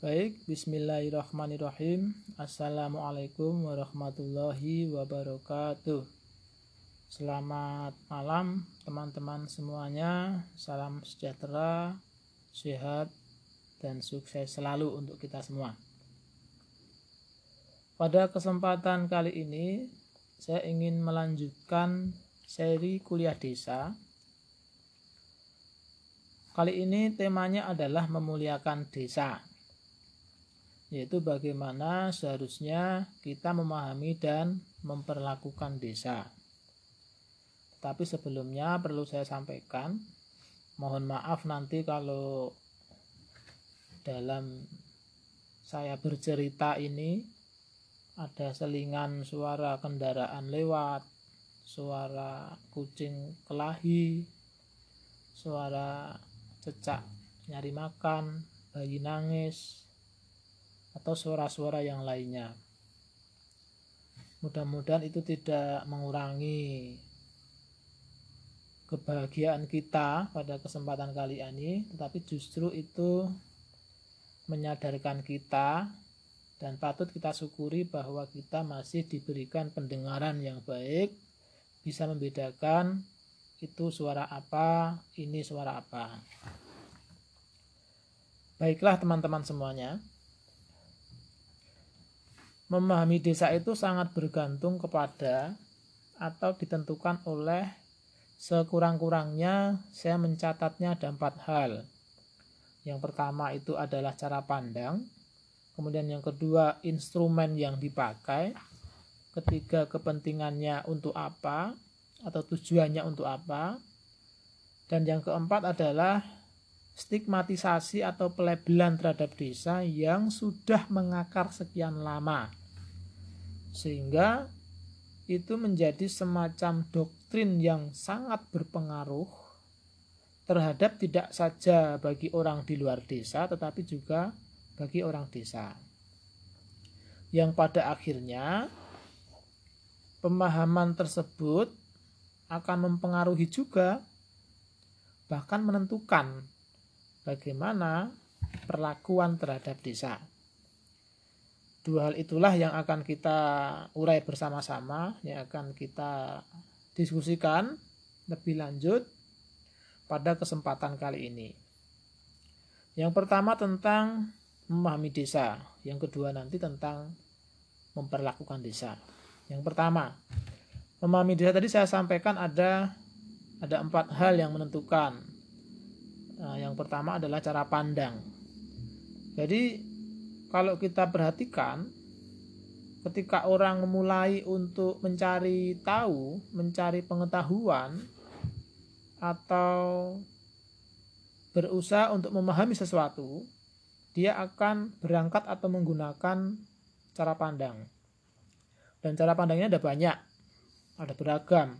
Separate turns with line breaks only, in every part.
Baik, bismillahirrahmanirrahim. Assalamualaikum warahmatullahi wabarakatuh. Selamat malam teman-teman semuanya. Salam sejahtera, sehat, dan sukses selalu untuk kita semua. Pada kesempatan kali ini, saya ingin melanjutkan seri kuliah desa. Kali ini temanya adalah memuliakan desa yaitu bagaimana seharusnya kita memahami dan memperlakukan desa. Tapi sebelumnya perlu saya sampaikan, mohon maaf nanti kalau dalam saya bercerita ini ada selingan suara kendaraan lewat, suara kucing kelahi, suara cecak nyari makan, bayi nangis, atau suara-suara yang lainnya. Mudah-mudahan itu tidak mengurangi kebahagiaan kita pada kesempatan kali ini, tetapi justru itu menyadarkan kita dan patut kita syukuri bahwa kita masih diberikan pendengaran yang baik, bisa membedakan itu suara apa, ini suara apa. Baiklah teman-teman semuanya, memahami desa itu sangat bergantung kepada atau ditentukan oleh sekurang-kurangnya saya mencatatnya ada empat hal. Yang pertama itu adalah cara pandang, kemudian yang kedua instrumen yang dipakai, ketiga kepentingannya untuk apa atau tujuannya untuk apa, dan yang keempat adalah stigmatisasi atau pelabelan terhadap desa yang sudah mengakar sekian lama sehingga itu menjadi semacam doktrin yang sangat berpengaruh terhadap tidak saja bagi orang di luar desa tetapi juga bagi orang desa. Yang pada akhirnya pemahaman tersebut akan mempengaruhi juga bahkan menentukan bagaimana perlakuan terhadap desa. Dua hal itulah yang akan kita urai bersama-sama, yang akan kita diskusikan lebih lanjut pada kesempatan kali ini. Yang pertama tentang memahami desa, yang kedua nanti tentang memperlakukan desa. Yang pertama, memahami desa tadi saya sampaikan ada ada empat hal yang menentukan. Nah, yang pertama adalah cara pandang. Jadi kalau kita perhatikan ketika orang memulai untuk mencari tahu, mencari pengetahuan atau berusaha untuk memahami sesuatu, dia akan berangkat atau menggunakan cara pandang. Dan cara pandangnya ada banyak, ada beragam.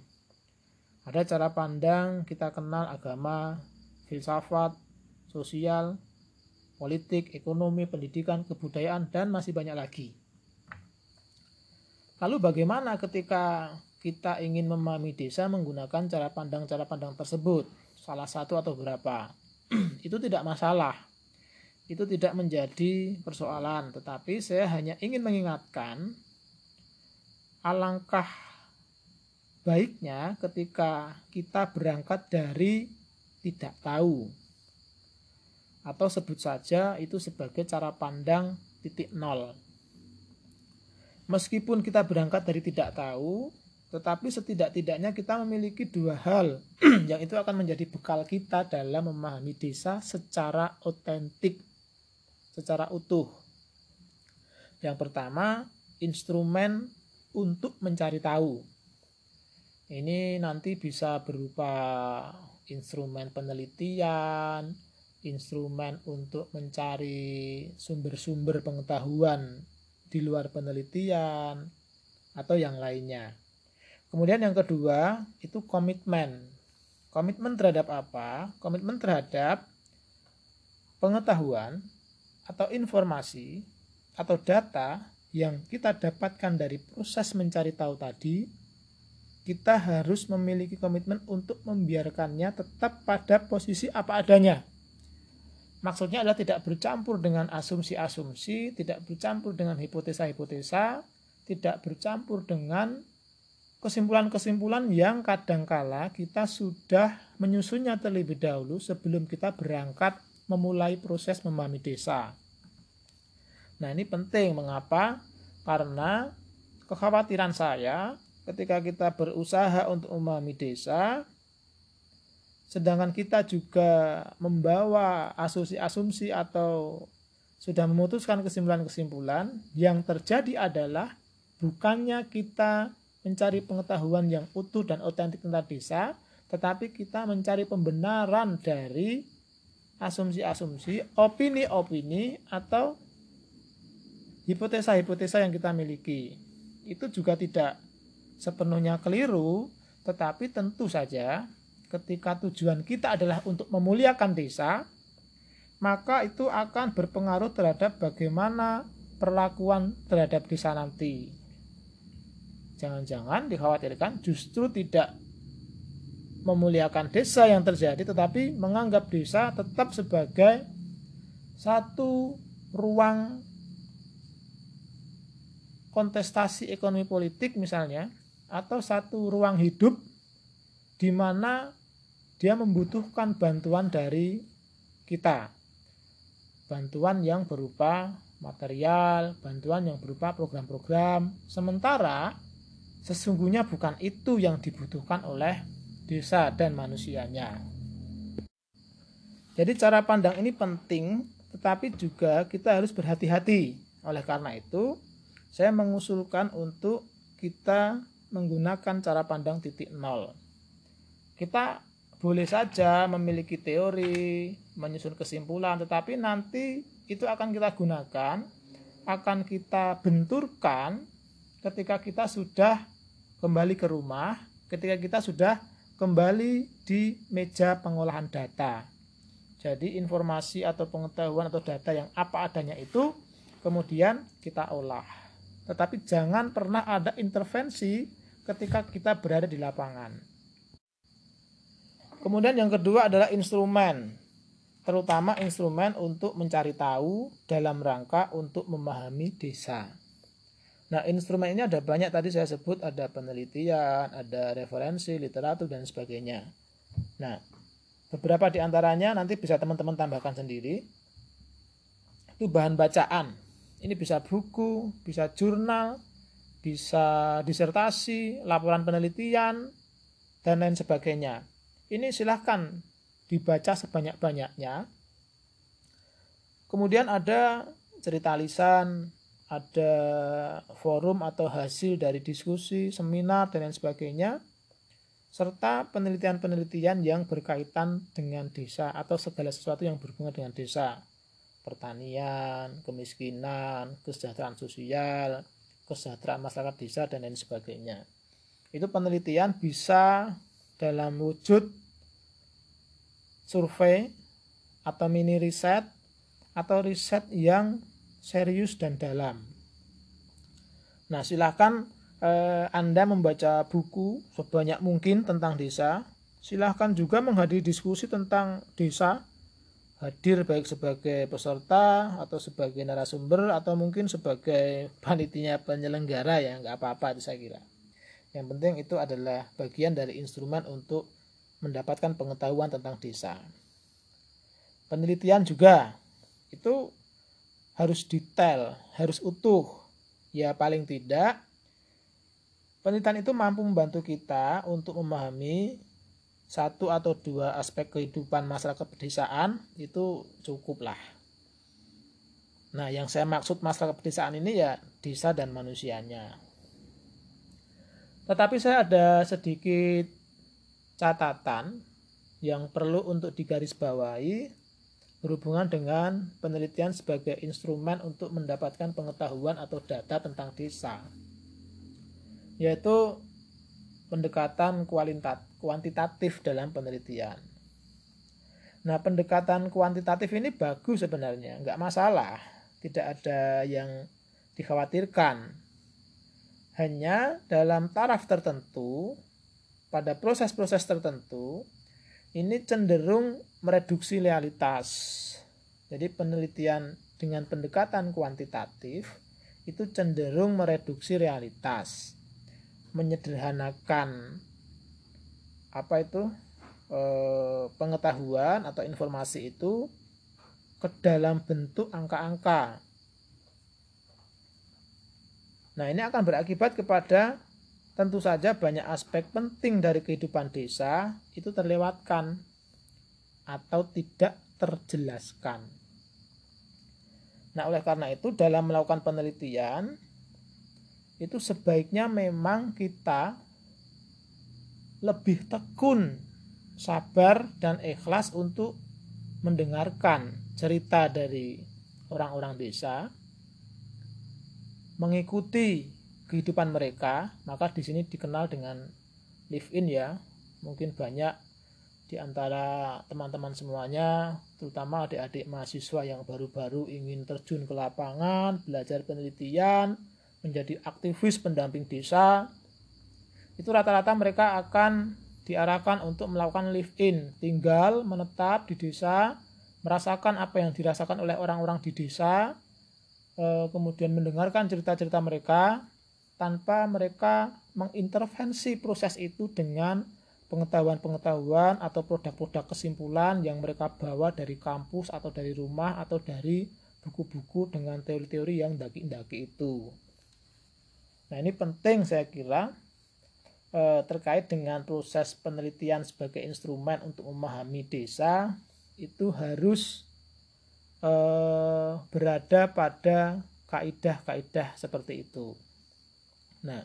Ada cara pandang kita kenal agama, filsafat, sosial, politik, ekonomi, pendidikan, kebudayaan, dan masih banyak lagi. Lalu bagaimana ketika kita ingin memahami desa menggunakan cara pandang-cara pandang tersebut? Salah satu atau berapa? itu tidak masalah. Itu tidak menjadi persoalan, tetapi saya hanya ingin mengingatkan alangkah baiknya ketika kita berangkat dari tidak tahu atau sebut saja itu sebagai cara pandang titik nol. Meskipun kita berangkat dari tidak tahu, tetapi setidak-tidaknya kita memiliki dua hal yang itu akan menjadi bekal kita dalam memahami desa secara otentik, secara utuh. Yang pertama, instrumen untuk mencari tahu. Ini nanti bisa berupa instrumen penelitian, instrumen untuk mencari sumber-sumber pengetahuan di luar penelitian atau yang lainnya. Kemudian yang kedua itu komitmen. Komitmen terhadap apa? Komitmen terhadap pengetahuan atau informasi atau data yang kita dapatkan dari proses mencari tahu tadi, kita harus memiliki komitmen untuk membiarkannya tetap pada posisi apa adanya maksudnya adalah tidak bercampur dengan asumsi-asumsi, tidak bercampur dengan hipotesa-hipotesa, tidak bercampur dengan kesimpulan-kesimpulan yang kadangkala kita sudah menyusunnya terlebih dahulu sebelum kita berangkat memulai proses memahami desa. Nah ini penting, mengapa? Karena kekhawatiran saya ketika kita berusaha untuk memahami desa, sedangkan kita juga membawa asumsi-asumsi atau sudah memutuskan kesimpulan-kesimpulan, yang terjadi adalah bukannya kita mencari pengetahuan yang utuh dan otentik tentang desa, tetapi kita mencari pembenaran dari asumsi-asumsi, opini-opini atau hipotesa-hipotesa yang kita miliki. Itu juga tidak sepenuhnya keliru, tetapi tentu saja ketika tujuan kita adalah untuk memuliakan desa, maka itu akan berpengaruh terhadap bagaimana perlakuan terhadap desa nanti. Jangan-jangan dikhawatirkan justru tidak memuliakan desa yang terjadi tetapi menganggap desa tetap sebagai satu ruang kontestasi ekonomi politik misalnya atau satu ruang hidup di mana dia membutuhkan bantuan dari kita. Bantuan yang berupa material, bantuan yang berupa program-program. Sementara Sesungguhnya bukan itu yang dibutuhkan oleh desa dan manusianya. Jadi cara pandang ini penting, tetapi juga kita harus berhati-hati. Oleh karena itu, saya mengusulkan untuk kita menggunakan cara pandang titik nol. Kita boleh saja memiliki teori, menyusun kesimpulan, tetapi nanti itu akan kita gunakan, akan kita benturkan ketika kita sudah kembali ke rumah, ketika kita sudah kembali di meja pengolahan data. Jadi informasi atau pengetahuan atau data yang apa adanya itu kemudian kita olah. Tetapi jangan pernah ada intervensi ketika kita berada di lapangan. Kemudian yang kedua adalah instrumen, terutama instrumen untuk mencari tahu dalam rangka untuk memahami desa. Nah, instrumen ini ada banyak tadi saya sebut ada penelitian, ada referensi, literatur dan sebagainya. Nah, beberapa di antaranya nanti bisa teman-teman tambahkan sendiri. Itu bahan bacaan. Ini bisa buku, bisa jurnal, bisa disertasi, laporan penelitian dan lain sebagainya. Ini silahkan dibaca sebanyak-banyaknya. Kemudian ada cerita lisan, ada forum atau hasil dari diskusi, seminar, dan lain sebagainya, serta penelitian-penelitian yang berkaitan dengan desa atau segala sesuatu yang berhubungan dengan desa, pertanian, kemiskinan, kesejahteraan sosial, kesejahteraan masyarakat desa, dan lain sebagainya. Itu penelitian bisa dalam wujud survei atau mini riset atau riset yang serius dan dalam. Nah, silahkan eh, Anda membaca buku sebanyak mungkin tentang desa. Silahkan juga menghadiri diskusi tentang desa. Hadir baik sebagai peserta atau sebagai narasumber atau mungkin sebagai panitia penyelenggara ya nggak apa-apa saya kira. Yang penting itu adalah bagian dari instrumen untuk mendapatkan pengetahuan tentang desa. Penelitian juga itu harus detail, harus utuh. Ya paling tidak penelitian itu mampu membantu kita untuk memahami satu atau dua aspek kehidupan masyarakat pedesaan itu cukuplah. Nah, yang saya maksud masyarakat pedesaan ini ya desa dan manusianya. Tetapi saya ada sedikit catatan yang perlu untuk digarisbawahi berhubungan dengan penelitian sebagai instrumen untuk mendapatkan pengetahuan atau data tentang desa yaitu pendekatan kuantitatif dalam penelitian. Nah, pendekatan kuantitatif ini bagus sebenarnya, nggak masalah, tidak ada yang dikhawatirkan. Hanya dalam taraf tertentu, pada proses-proses tertentu, ini cenderung mereduksi realitas. Jadi penelitian dengan pendekatan kuantitatif itu cenderung mereduksi realitas, menyederhanakan apa itu eh, pengetahuan atau informasi itu ke dalam bentuk angka-angka. Nah, ini akan berakibat kepada tentu saja banyak aspek penting dari kehidupan desa itu terlewatkan atau tidak terjelaskan. Nah, oleh karena itu dalam melakukan penelitian itu sebaiknya memang kita lebih tekun, sabar dan ikhlas untuk mendengarkan cerita dari orang-orang desa, mengikuti kehidupan mereka, maka di sini dikenal dengan live in ya. Mungkin banyak di antara teman-teman semuanya, terutama adik-adik mahasiswa yang baru-baru ingin terjun ke lapangan, belajar penelitian, menjadi aktivis pendamping desa, itu rata-rata mereka akan diarahkan untuk melakukan live in, tinggal menetap di desa, merasakan apa yang dirasakan oleh orang-orang di desa, eh, kemudian mendengarkan cerita-cerita mereka tanpa mereka mengintervensi proses itu dengan pengetahuan-pengetahuan atau produk-produk kesimpulan yang mereka bawa dari kampus atau dari rumah atau dari buku-buku dengan teori-teori yang daki-daki itu. Nah ini penting saya kira eh, terkait dengan proses penelitian sebagai instrumen untuk memahami desa itu harus eh, berada pada kaidah-kaidah seperti itu. Nah,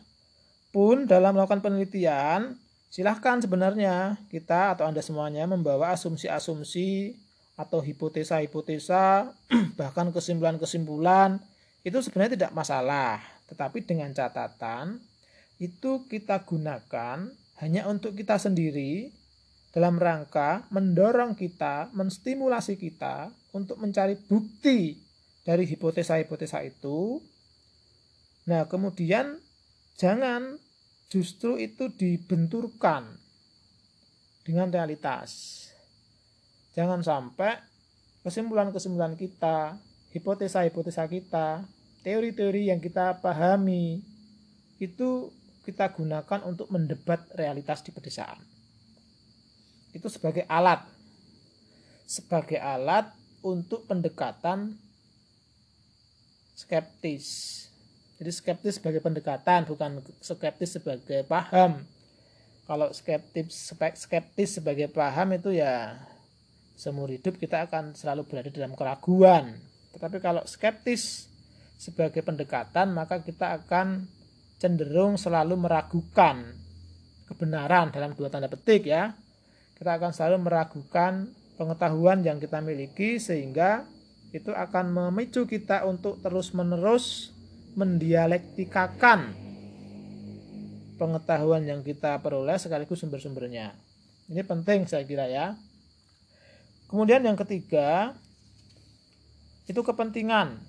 pun dalam melakukan penelitian Silahkan sebenarnya kita atau Anda semuanya membawa asumsi-asumsi atau hipotesa-hipotesa, bahkan kesimpulan-kesimpulan, itu sebenarnya tidak masalah. Tetapi dengan catatan, itu kita gunakan hanya untuk kita sendiri dalam rangka mendorong kita, menstimulasi kita untuk mencari bukti dari hipotesa-hipotesa itu. Nah, kemudian jangan justru itu dibenturkan dengan realitas. Jangan sampai kesimpulan-kesimpulan kita, hipotesa-hipotesa kita, teori-teori yang kita pahami itu kita gunakan untuk mendebat realitas di pedesaan. Itu sebagai alat. Sebagai alat untuk pendekatan skeptis jadi skeptis sebagai pendekatan, bukan skeptis sebagai paham. Kalau skeptis skeptis sebagai paham itu ya seumur hidup kita akan selalu berada dalam keraguan. Tetapi kalau skeptis sebagai pendekatan maka kita akan cenderung selalu meragukan kebenaran dalam dua tanda petik ya. Kita akan selalu meragukan pengetahuan yang kita miliki sehingga itu akan memicu kita untuk terus-menerus mendialektikakan pengetahuan yang kita peroleh sekaligus sumber-sumbernya. Ini penting saya kira ya. Kemudian yang ketiga itu kepentingan.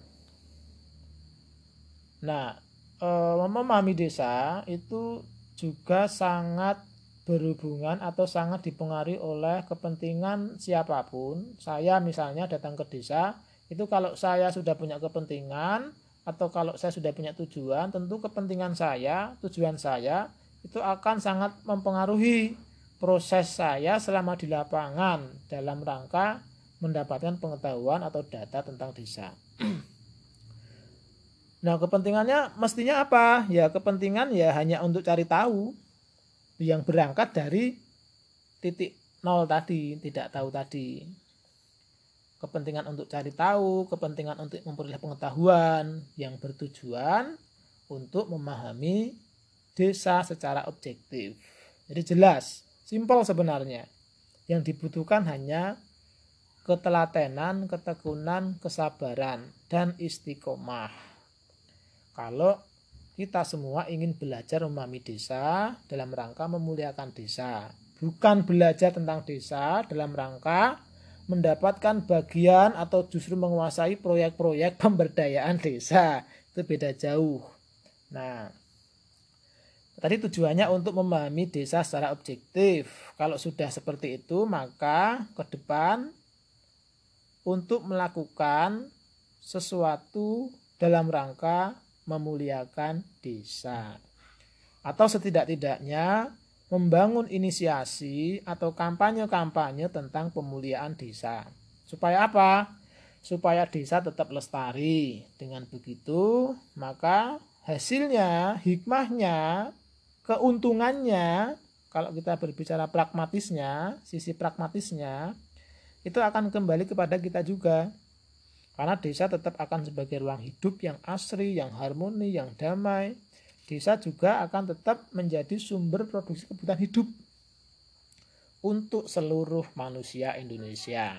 Nah, e, memahami desa itu juga sangat berhubungan atau sangat dipengaruhi oleh kepentingan siapa pun. Saya misalnya datang ke desa, itu kalau saya sudah punya kepentingan, atau kalau saya sudah punya tujuan, tentu kepentingan saya, tujuan saya itu akan sangat mempengaruhi proses saya selama di lapangan dalam rangka mendapatkan pengetahuan atau data tentang desa. Nah, kepentingannya mestinya apa? Ya, kepentingan ya hanya untuk cari tahu yang berangkat dari titik nol tadi, tidak tahu tadi kepentingan untuk cari tahu, kepentingan untuk memperoleh pengetahuan yang bertujuan untuk memahami desa secara objektif. Jadi jelas, simpel sebenarnya. Yang dibutuhkan hanya ketelatenan, ketekunan, kesabaran, dan istiqomah. Kalau kita semua ingin belajar memahami desa dalam rangka memuliakan desa, bukan belajar tentang desa dalam rangka mendapatkan bagian atau justru menguasai proyek-proyek pemberdayaan desa. Itu beda jauh. Nah, tadi tujuannya untuk memahami desa secara objektif. Kalau sudah seperti itu, maka ke depan untuk melakukan sesuatu dalam rangka memuliakan desa. Atau setidak-tidaknya membangun inisiasi atau kampanye-kampanye tentang pemuliaan desa. Supaya apa? Supaya desa tetap lestari. Dengan begitu, maka hasilnya, hikmahnya, keuntungannya, kalau kita berbicara pragmatisnya, sisi pragmatisnya, itu akan kembali kepada kita juga. Karena desa tetap akan sebagai ruang hidup yang asri, yang harmoni, yang damai. Desa juga akan tetap menjadi sumber produksi kebutuhan hidup untuk seluruh manusia Indonesia.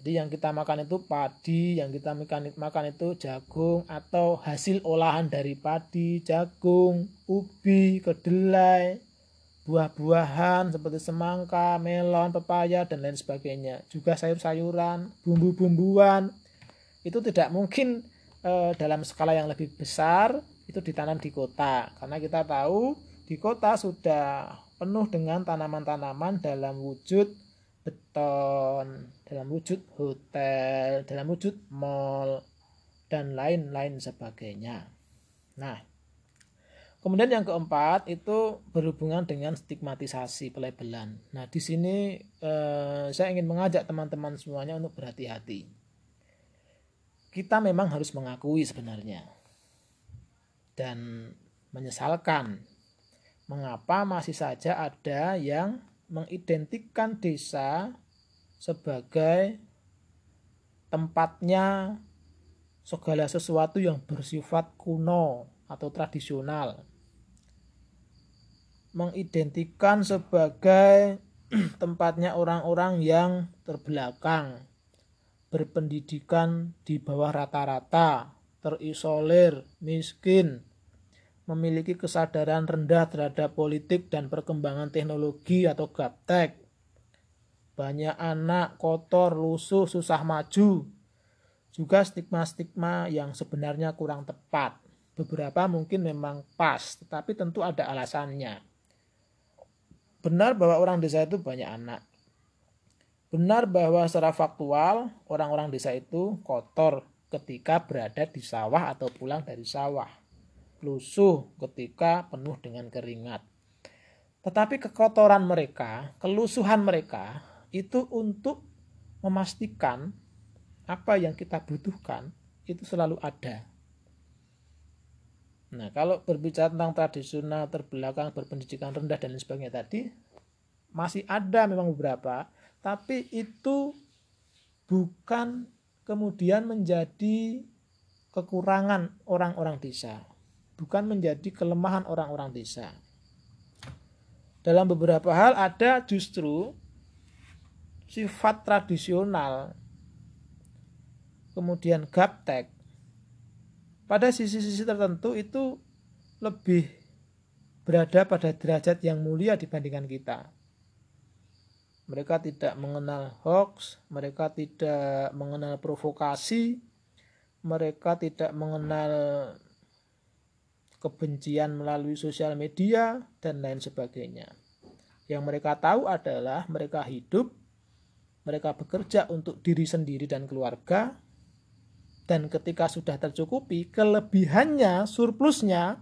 Jadi yang kita makan itu padi, yang kita makan, itu jagung atau hasil olahan dari padi, jagung, ubi, kedelai, buah-buahan seperti semangka, melon, pepaya dan lain sebagainya. Juga sayur-sayuran, bumbu-bumbuan itu tidak mungkin e, dalam skala yang lebih besar itu ditanam di kota karena kita tahu di kota sudah penuh dengan tanaman-tanaman dalam wujud beton, dalam wujud hotel, dalam wujud mall, dan lain-lain sebagainya. Nah, kemudian yang keempat itu berhubungan dengan stigmatisasi pelabelan. Nah, di sini eh, saya ingin mengajak teman-teman semuanya untuk berhati-hati. Kita memang harus mengakui sebenarnya dan menyesalkan mengapa masih saja ada yang mengidentikan desa sebagai tempatnya segala sesuatu yang bersifat kuno atau tradisional. Mengidentikan sebagai tempatnya orang-orang yang terbelakang, berpendidikan di bawah rata-rata, terisolir, miskin, memiliki kesadaran rendah terhadap politik dan perkembangan teknologi atau gaptek. Banyak anak kotor, lusuh, susah maju. Juga stigma-stigma yang sebenarnya kurang tepat. Beberapa mungkin memang pas, tetapi tentu ada alasannya. Benar bahwa orang desa itu banyak anak. Benar bahwa secara faktual orang-orang desa itu kotor ketika berada di sawah atau pulang dari sawah lusuh ketika penuh dengan keringat. Tetapi kekotoran mereka, kelusuhan mereka itu untuk memastikan apa yang kita butuhkan itu selalu ada. Nah, kalau berbicara tentang tradisional, terbelakang, berpendidikan rendah dan sebagainya tadi, masih ada memang beberapa, tapi itu bukan kemudian menjadi kekurangan orang-orang desa bukan menjadi kelemahan orang-orang desa. Dalam beberapa hal ada justru sifat tradisional, kemudian gaptek, pada sisi-sisi tertentu itu lebih berada pada derajat yang mulia dibandingkan kita. Mereka tidak mengenal hoax, mereka tidak mengenal provokasi, mereka tidak mengenal kebencian melalui sosial media, dan lain sebagainya. Yang mereka tahu adalah mereka hidup, mereka bekerja untuk diri sendiri dan keluarga, dan ketika sudah tercukupi, kelebihannya, surplusnya,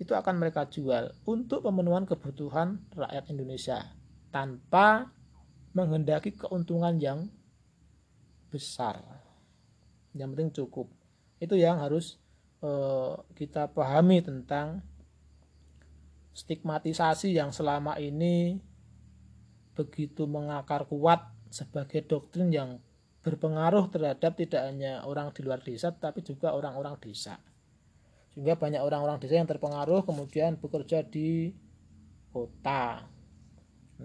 itu akan mereka jual untuk pemenuhan kebutuhan rakyat Indonesia tanpa menghendaki keuntungan yang besar. Yang penting cukup. Itu yang harus Eh, kita pahami tentang stigmatisasi yang selama ini begitu mengakar kuat sebagai doktrin yang berpengaruh terhadap tidak hanya orang di luar desa tapi juga orang-orang desa. Sehingga banyak orang-orang desa yang terpengaruh kemudian bekerja di kota.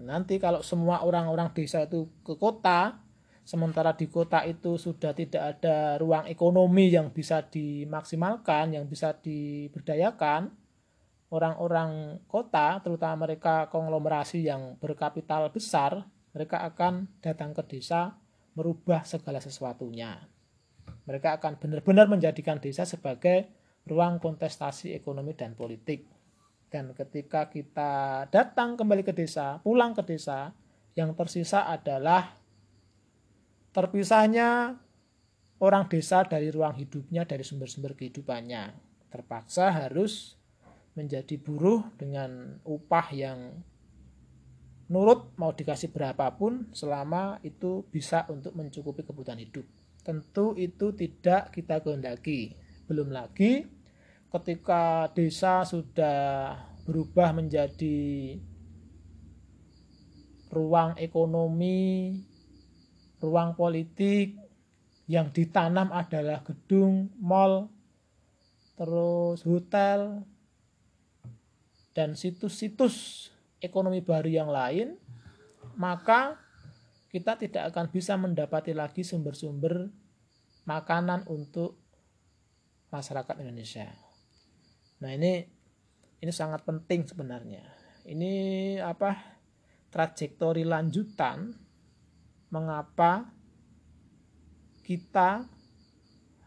Nanti kalau semua orang-orang desa itu ke kota sementara di kota itu sudah tidak ada ruang ekonomi yang bisa dimaksimalkan, yang bisa diberdayakan, orang-orang kota, terutama mereka konglomerasi yang berkapital besar, mereka akan datang ke desa merubah segala sesuatunya. Mereka akan benar-benar menjadikan desa sebagai ruang kontestasi ekonomi dan politik. Dan ketika kita datang kembali ke desa, pulang ke desa, yang tersisa adalah terpisahnya orang desa dari ruang hidupnya, dari sumber-sumber kehidupannya. Terpaksa harus menjadi buruh dengan upah yang nurut mau dikasih berapapun selama itu bisa untuk mencukupi kebutuhan hidup. Tentu itu tidak kita kehendaki. Belum lagi ketika desa sudah berubah menjadi ruang ekonomi, ruang politik yang ditanam adalah gedung, mall, terus hotel, dan situs-situs ekonomi baru yang lain, maka kita tidak akan bisa mendapati lagi sumber-sumber makanan untuk masyarakat Indonesia. Nah, ini ini sangat penting sebenarnya. Ini apa? trajektori lanjutan mengapa kita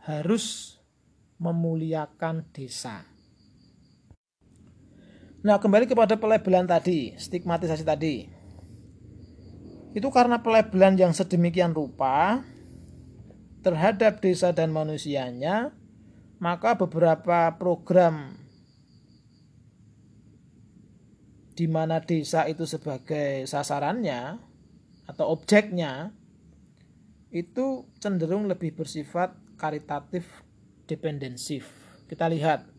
harus memuliakan desa. Nah, kembali kepada pelabelan tadi, stigmatisasi tadi. Itu karena pelabelan yang sedemikian rupa terhadap desa dan manusianya, maka beberapa program di mana desa itu sebagai sasarannya atau objeknya itu cenderung lebih bersifat karitatif dependensif. Kita lihat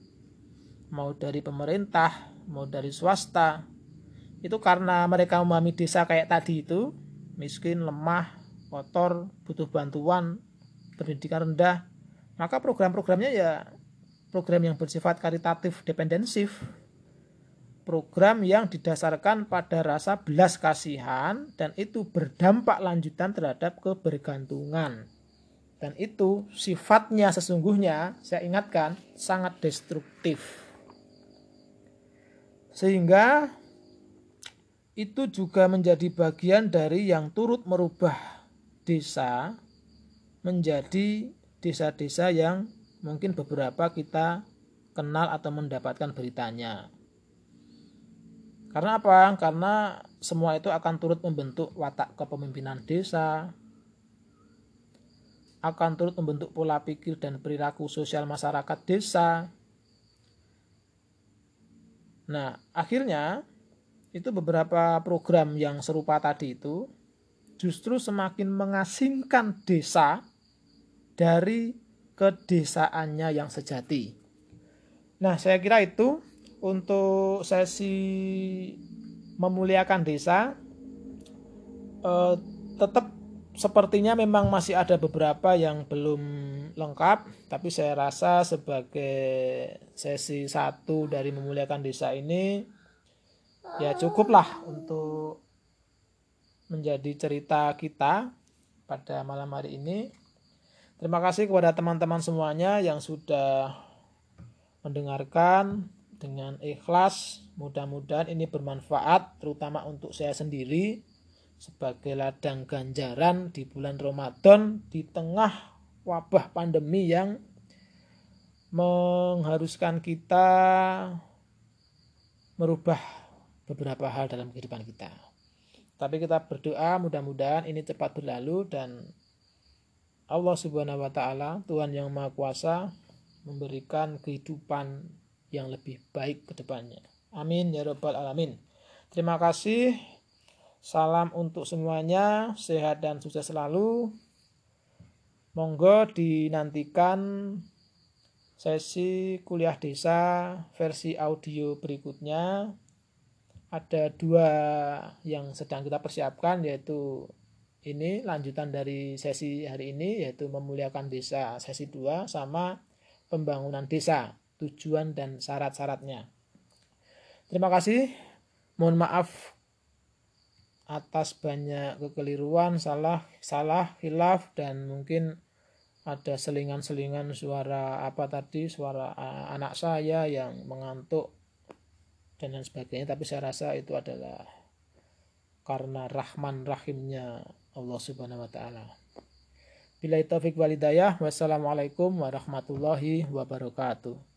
mau dari pemerintah mau dari swasta itu karena mereka memahami desa kayak tadi itu miskin lemah kotor butuh bantuan pendidikan rendah maka program-programnya ya program yang bersifat karitatif dependensif program yang didasarkan pada rasa belas kasihan dan itu berdampak lanjutan terhadap kebergantungan dan itu sifatnya sesungguhnya saya ingatkan sangat destruktif sehingga itu juga menjadi bagian dari yang turut merubah desa menjadi desa-desa yang mungkin beberapa kita kenal atau mendapatkan beritanya. Karena apa? Karena semua itu akan turut membentuk watak kepemimpinan desa, akan turut membentuk pola pikir dan perilaku sosial masyarakat desa, Nah, akhirnya itu beberapa program yang serupa tadi itu justru semakin mengasingkan desa dari kedesaannya yang sejati. Nah, saya kira itu untuk sesi memuliakan desa eh, tetap sepertinya memang masih ada beberapa yang belum lengkap, tapi saya rasa sebagai sesi satu dari memuliakan desa ini ya cukuplah untuk menjadi cerita kita pada malam hari ini. Terima kasih kepada teman-teman semuanya yang sudah mendengarkan dengan ikhlas. Mudah-mudahan ini bermanfaat terutama untuk saya sendiri sebagai ladang ganjaran di bulan Ramadan di tengah wabah pandemi yang mengharuskan kita merubah beberapa hal dalam kehidupan kita. Tapi kita berdoa mudah-mudahan ini cepat berlalu dan Allah Subhanahu wa taala, Tuhan yang Maha Kuasa memberikan kehidupan yang lebih baik ke depannya. Amin ya rabbal alamin. Terima kasih Salam untuk semuanya, sehat dan sukses selalu. Monggo dinantikan sesi kuliah desa versi audio berikutnya. Ada dua yang sedang kita persiapkan yaitu ini lanjutan dari sesi hari ini yaitu memuliakan desa sesi 2 sama pembangunan desa tujuan dan syarat-syaratnya. Terima kasih. Mohon maaf atas banyak kekeliruan, salah, salah, hilaf dan mungkin ada selingan-selingan suara apa tadi, suara anak saya yang mengantuk dan lain sebagainya. Tapi saya rasa itu adalah karena rahman rahimnya Allah Subhanahu wa taala. Bila taufik walidayah, wassalamualaikum warahmatullahi wabarakatuh.